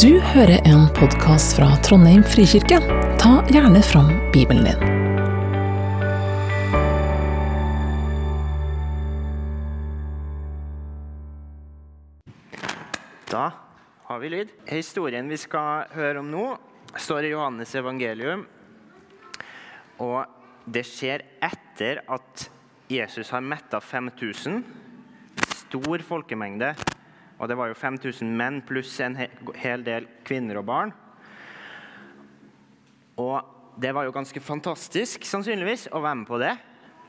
Du hører en podkast fra Trondheim frikirke. Ta gjerne fram Bibelen din. Da har vi lyd. Historien vi skal høre om nå, står i Johannes evangelium. Og det skjer etter at Jesus har metta 5000. Stor folkemengde. Og det var jo 5000 menn pluss en hel del kvinner og barn. Og det var jo ganske fantastisk sannsynligvis å være med på det.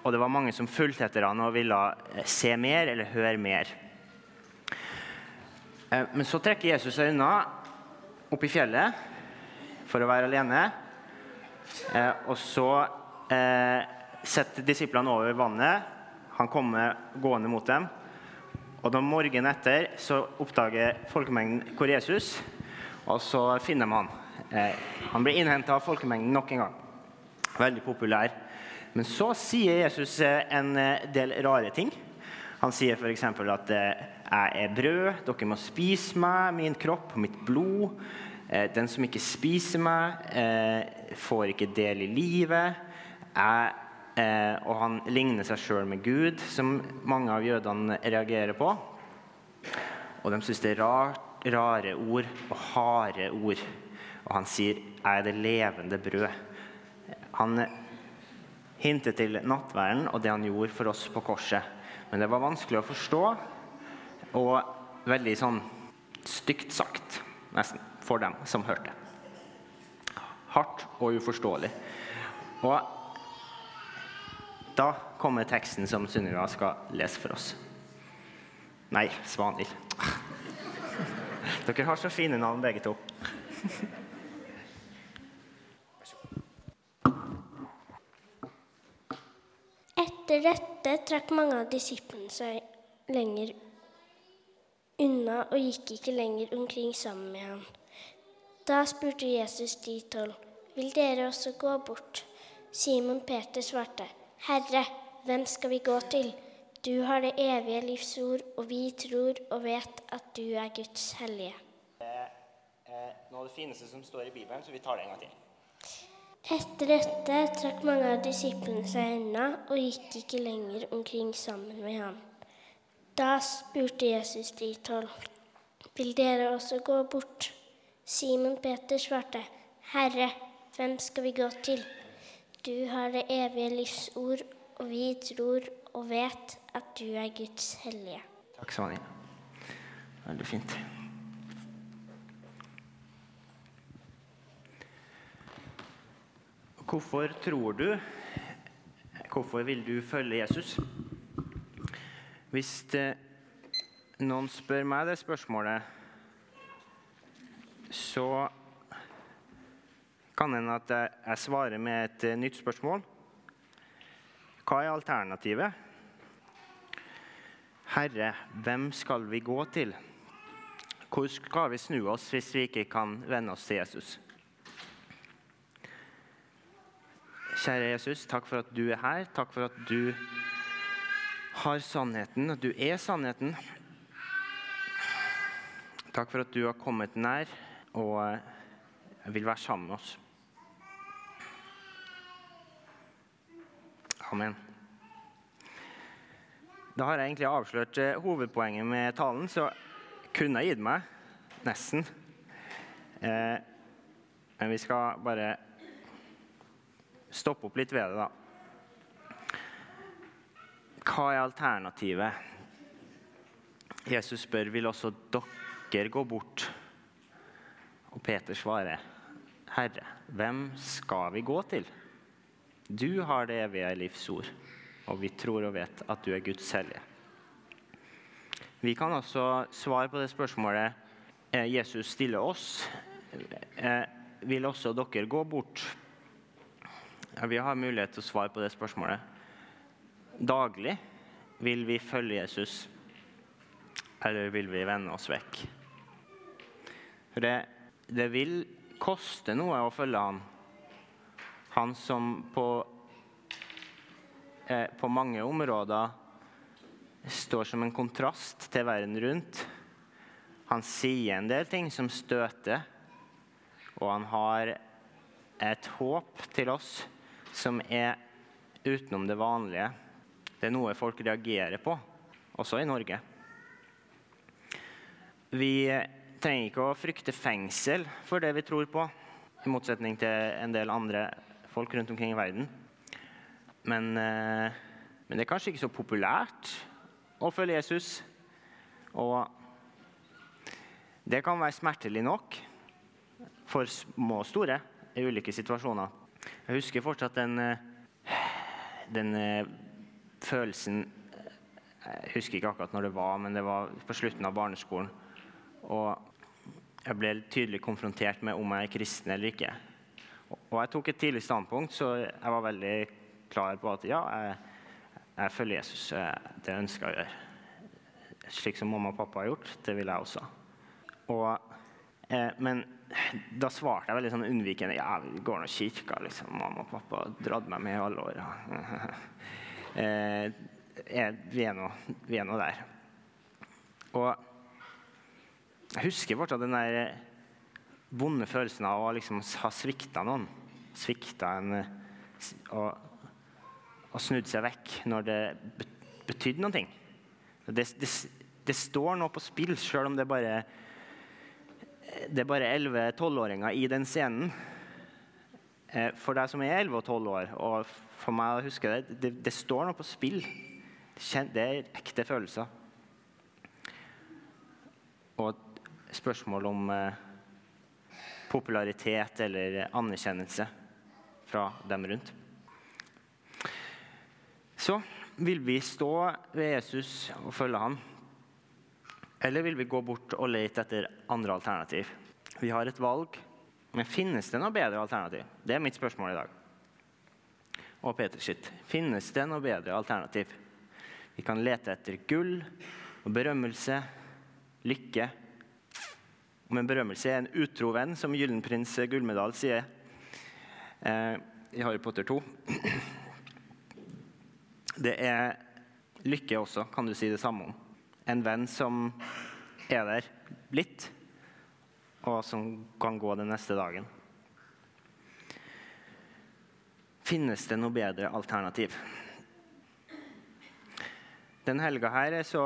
Og det var mange som fulgte etter han og ville se mer eller høre mer. Eh, men så trekker Jesus seg unna opp i fjellet for å være alene. Eh, og så eh, setter disiplene over vannet. Han kommer gående mot dem. Og da morgenen etter så oppdager folkemengden hvor Jesus og så finner man han. han blir innhenta av folkemengden nok en gang. Veldig populær. Men så sier Jesus en del rare ting. Han sier f.eks. at jeg er brød, dere må spise meg, min kropp mitt blod. Den som ikke spiser meg, får ikke del i livet. Jeg, og han ligner seg sjøl med Gud, som mange av jødene reagerer på. Og de syns det er rart, rare ord og harde ord. Og han sier 'Jeg er det levende brød'. Han hintet til nattverden og det han gjorde for oss på korset. Men det var vanskelig å forstå og veldig sånn stygt sagt, nesten, for dem som hørte. Hardt og uforståelig. Og da kommer teksten som Sunniva skal lese for oss. Nei, Svanhild. Dere har så fine navn, begge to. Etter dette trakk mange av disiplene seg lenger unna og gikk ikke lenger omkring sammen med ham. Da spurte Jesus de tolv, vil dere også gå bort? Simon Peter svarte, Herre, hvem skal vi gå til? Du har det evige livs ord, og vi tror og vet at du er Guds hellige. Noe av det fineste som står i Bibelen, så vi tar det en gang til. Etter dette trakk mange av disiplene seg unna og gikk ikke lenger omkring sammen med ham. Da spurte Jesus de tolv, vil dere også gå bort? Simon Peter svarte, Herre, hvem skal vi gå til? Du har det evige livsord, og vi tror og vet at du er Guds hellige. Takk, Svanhild. Veldig fint. Hvorfor tror du Hvorfor vil du følge Jesus? Hvis noen spør meg det spørsmålet, så kan hende at jeg, svarer med et eh, nytt spørsmål. Hva er alternativet? Herre, hvem skal vi gå til? Hvor skal vi snu oss hvis vi ikke kan venne oss til Jesus? Kjære Jesus, takk for at du er her. Takk for at du har sannheten, at du er sannheten. Takk for at du har kommet nær og vil være sammen med oss. Amen. Da har jeg egentlig avslørt hovedpoenget med talen, så kunne jeg gitt meg. Nesten. Eh, men vi skal bare stoppe opp litt ved det, da. Hva er alternativet? Jesus spør vil også dere gå bort. Og Peter svarer, Herre, hvem skal vi gå til? Du har det evige livs ord, og vi tror og vet at du er Guds hellige. Vi kan også svare på det spørsmålet Jesus stiller oss. Vil også dere gå bort? Vi har mulighet til å svare på det spørsmålet. Daglig vil vi følge Jesus, eller vil vi vende oss vekk? For det, det vil koste noe å følge han. Han som på, eh, på mange områder står som en kontrast til verden rundt. Han sier en del ting som støter, og han har et håp til oss som er utenom det vanlige. Det er noe folk reagerer på, også i Norge. Vi trenger ikke å frykte fengsel for det vi tror på, i motsetning til en del andre folk rundt omkring i verden. Men, eh, men det er kanskje ikke så populært å følge Jesus. Og det kan være smertelig nok for små og store i ulike situasjoner. Jeg husker fortsatt den, eh, den eh, følelsen Jeg husker ikke akkurat når det var, men det var på slutten av barneskolen. Og jeg ble tydelig konfrontert med om jeg er kristen eller ikke. Og jeg tok et tidlig standpunkt, så jeg var veldig klar på at ja, jeg, jeg følger Jesus. Det ønsker jeg å gjøre. Slik som mamma og pappa har gjort. Det vil jeg også. Og, eh, men da svarte jeg veldig sånn unnvikende. Ja, vi går nå kirka, liksom. Mamma og pappa har dratt meg med i alle år. Eh, vi er nå der. Og jeg husker fortsatt den der vonde følelsen av å liksom ha svikta noen. Svikta en og, og snudd seg vekk når det betydde noe. Det, det, det, står noe på spill, sjøl om det bare det er bare 11-12-åringer i den scenen. Eh, for deg som er 11 og 12 år, og for meg å huske det, det, det står noe på spill. Det er ekte følelser. Og spørsmål om eh, popularitet eller anerkjennelse fra dem rundt. Så vil vi stå ved Jesus og følge ham? Eller vil vi gå bort og lete etter andre alternativ? Vi har et valg, men finnes det noe bedre alternativ? Det er mitt spørsmål i dag. Og Peter sitt. Finnes det noe bedre alternativ? Vi kan lete etter gull og berømmelse, lykke. Om en berømmelse er en utro venn, som Gyllenprins Gullmedal sier eh, i Harry Potter 2. Det er lykke også, kan du si det samme om. En venn som er der litt, og som kan gå den neste dagen. Finnes det noe bedre alternativ? Den helga her så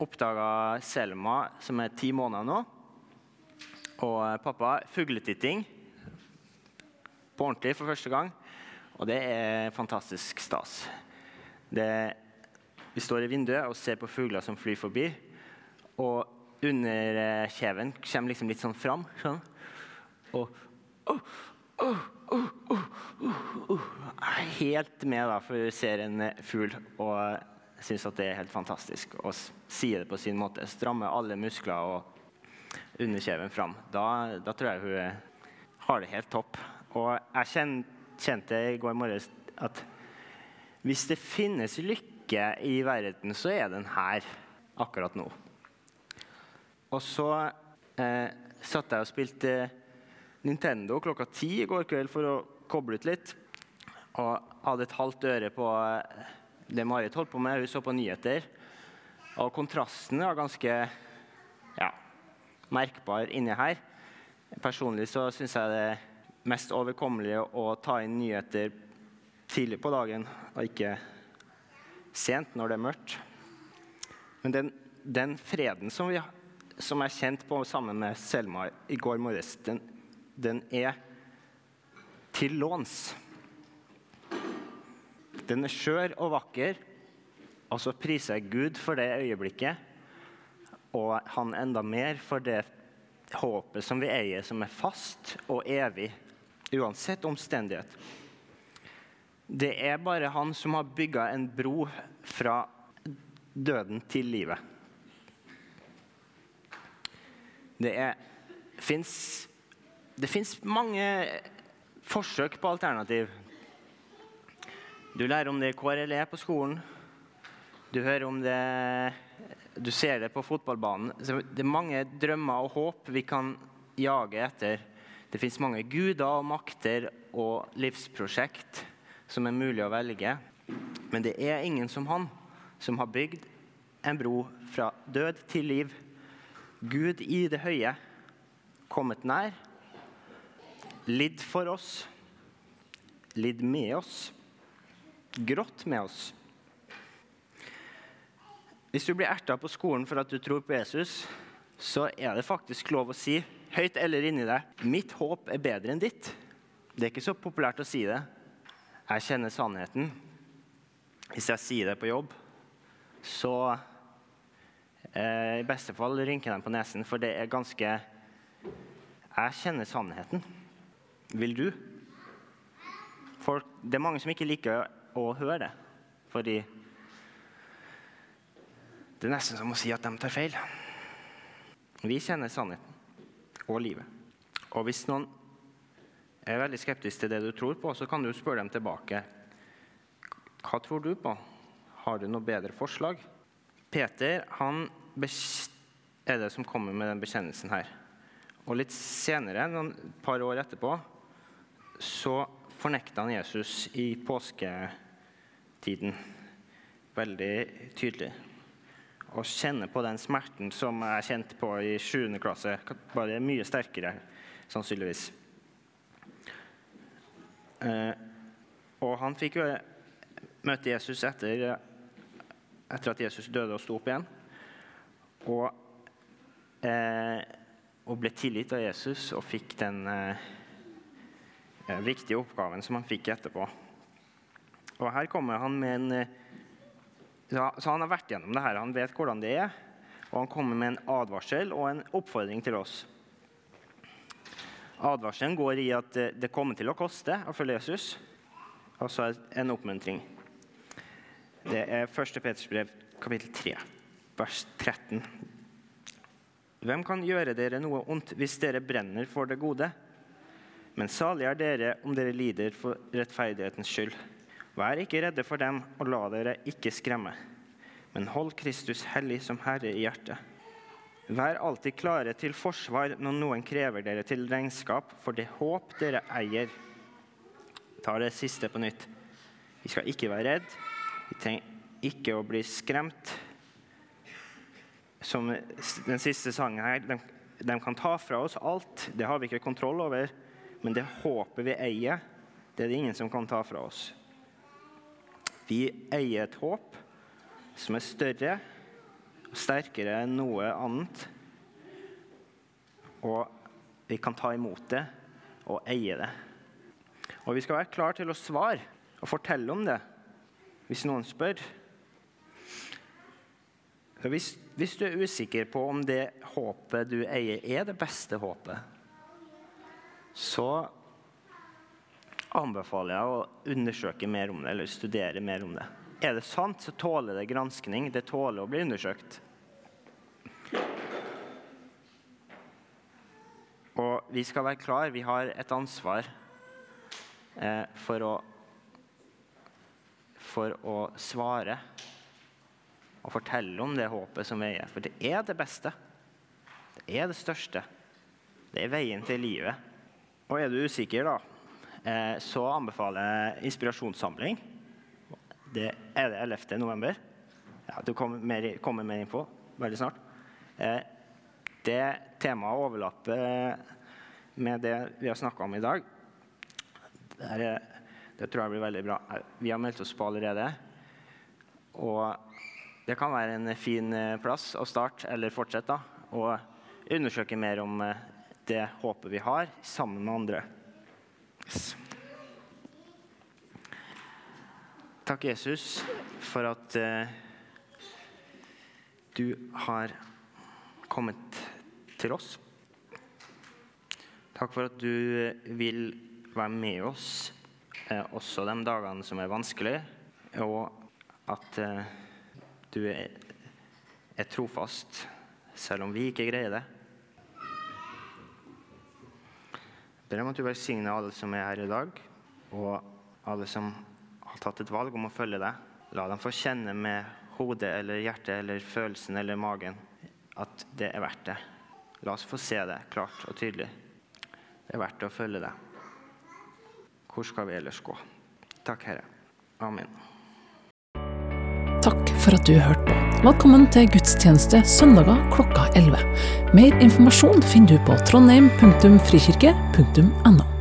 oppdaga Selma, som er ti måneder nå, og pappa fugletitting på ordentlig for første gang. Og det er fantastisk stas. Det, vi står i vinduet og ser på fugler som flyr forbi. Og under eh, kjeven kommer liksom litt sånn fram. Sånn. Og oh, oh, oh, Helt med, da, for ser en fugl. og syns at det er helt fantastisk og sier det på sin måte. Strammer alle muskler og underkjeven fram. Da, da, tror jeg hun har det helt topp. Og jeg kjente i går morges at hvis det finnes lykke i verden, så er den her akkurat nå. Og så eh, satt jeg og spilte Nintendo klokka ti i går kveld for å koble ut litt. Og hadde et halvt øre på eh, det Marit holdt på med. Hun så på nyheter. Og kontrasten var ganske ja, merkbar inni her. Personlig så syns jeg det er mest overkommelig å ta inn nyheter tidlig på dagen, og ikke sent når det er mørkt. Men den, den freden som, vi, som jeg kjente på sammen med Selma i går morges, den, den er til låns. Den er skjør og vakker, og så priser jeg Gud for det øyeblikket. Og han enda mer for det håpet som vi eier, som er fast og evig, uansett omstendighet. Det er bare han som har bygga en bro fra døden til livet. Det fins mange forsøk på alternativ. Du lærer om det i KRLE på skolen. Du hører om det Du ser det på fotballbanen. Det er mange drømmer og håp vi kan jage etter. Det fins mange guder og makter og livsprosjekt som er mulig å velge. Men det er ingen som han, som har bygd en bro fra død til liv Gud i det høye, kommet nær, lidd for oss, lidd med oss, grått med oss. Hvis du blir erta på skolen for at du tror på Jesus, så er det faktisk lov å si, høyt eller inni deg, 'Mitt håp er bedre enn ditt'. Det er ikke så populært å si det. Jeg kjenner sannheten. Hvis jeg sier det på jobb, så eh, i beste fall rynker de på nesen, for det er ganske Jeg kjenner sannheten. Vil du? Folk, det er mange som ikke liker å høre det, fordi det er nesten som å si at de tar feil. Vi kjenner sannheten og livet. Og hvis noen er veldig skeptisk til det du tror på, så kan du spørre dem tilbake. Hva tror du på? Har du noe bedre forslag? Peter han er det som kommer med den bekjennelsen her. Og litt senere, noen par år etterpå, så fornekta han Jesus i påsketiden. Veldig tydelig å kjenne på den smerten som jeg kjente på i 7. klasse. Bare mye sterkere, sannsynligvis. Eh, og han fikk jo møte Jesus etter, etter at Jesus døde og sto opp igjen. Og, eh, og ble tilgitt av Jesus og fikk den eh, viktige oppgaven som han fikk etterpå. Og her kommer han med en eh, så, han har vært gjennom det her, han vet hvordan det er. Og han kommer med en advarsel og en oppfordring til oss. Advarselen går i at det kommer til å koste å følge Jesus, Altså en oppmuntring. Det er 1. Peters brev, kapittel 3, vers 13. Hvem kan gjøre dere noe ondt hvis dere brenner for det gode? Men salig er dere om dere lider for rettferdighetens skyld. Vær ikke redde for dem, og la dere ikke skremme. Men hold Kristus hellig som Herre i hjertet. Vær alltid klare til forsvar når noen krever dere til regnskap for det håp dere eier. Ta det siste på nytt. Vi skal ikke være redd. Vi trenger ikke å bli skremt. Som den siste sangen her, de, de kan ta fra oss alt. Det har vi ikke kontroll over. Men det håpet vi eier, det er det ingen som kan ta fra oss. Vi eier et håp som er større og sterkere enn noe annet. Og vi kan ta imot det og eie det. Og vi skal være klar til å svare og fortelle om det hvis noen spør. Hvis, hvis, du er usikker på om det håpet du eier, er det beste håpet, så anbefaler jeg å undersøke mer om det, eller studere mer om det. Er det sant, så tåler det granskning. Det tåler å bli undersøkt. Og vi skal være klar. Vi har et ansvar eh, for, å, for å svare og fortelle om det håpet som vi eier. For det er det beste. Det er det største. Det er veien til livet. Og er du usikker, da, så anbefaler jeg inspirasjonssamling. Det er det 11. november. Ja, du kommer mer, kommer mer info veldig snart. Eh, det temaet overlapper med det vi har snakka om i dag. Det, er, det, tror jeg blir veldig bra. Vi har meldt oss på allerede. Og det kan være en fin plass å starte eller fortsette og undersøke mer om det håpet vi har, sammen med andre. Yes. Takk, Jesus, for at eh, du har kommet til oss. Takk for at du vil være med oss eh, også de dagene som er vanskelige, og at eh, du er, er trofast selv om vi ikke greier det. ber om at du velsigner alle som er her i dag, og alle som tatt et valg om å følge deg. La dem få kjenne med hodet eller hjertet eller følelsen eller magen at det er verdt det. La oss få se det klart og tydelig. Det er verdt det å følge deg. Hvor skal vi ellers gå? Takk, Herre. Amen. Takk for at du hørte på. Velkommen til gudstjeneste søndager klokka 11. Mer informasjon finner du på trondheim.frikirke.no.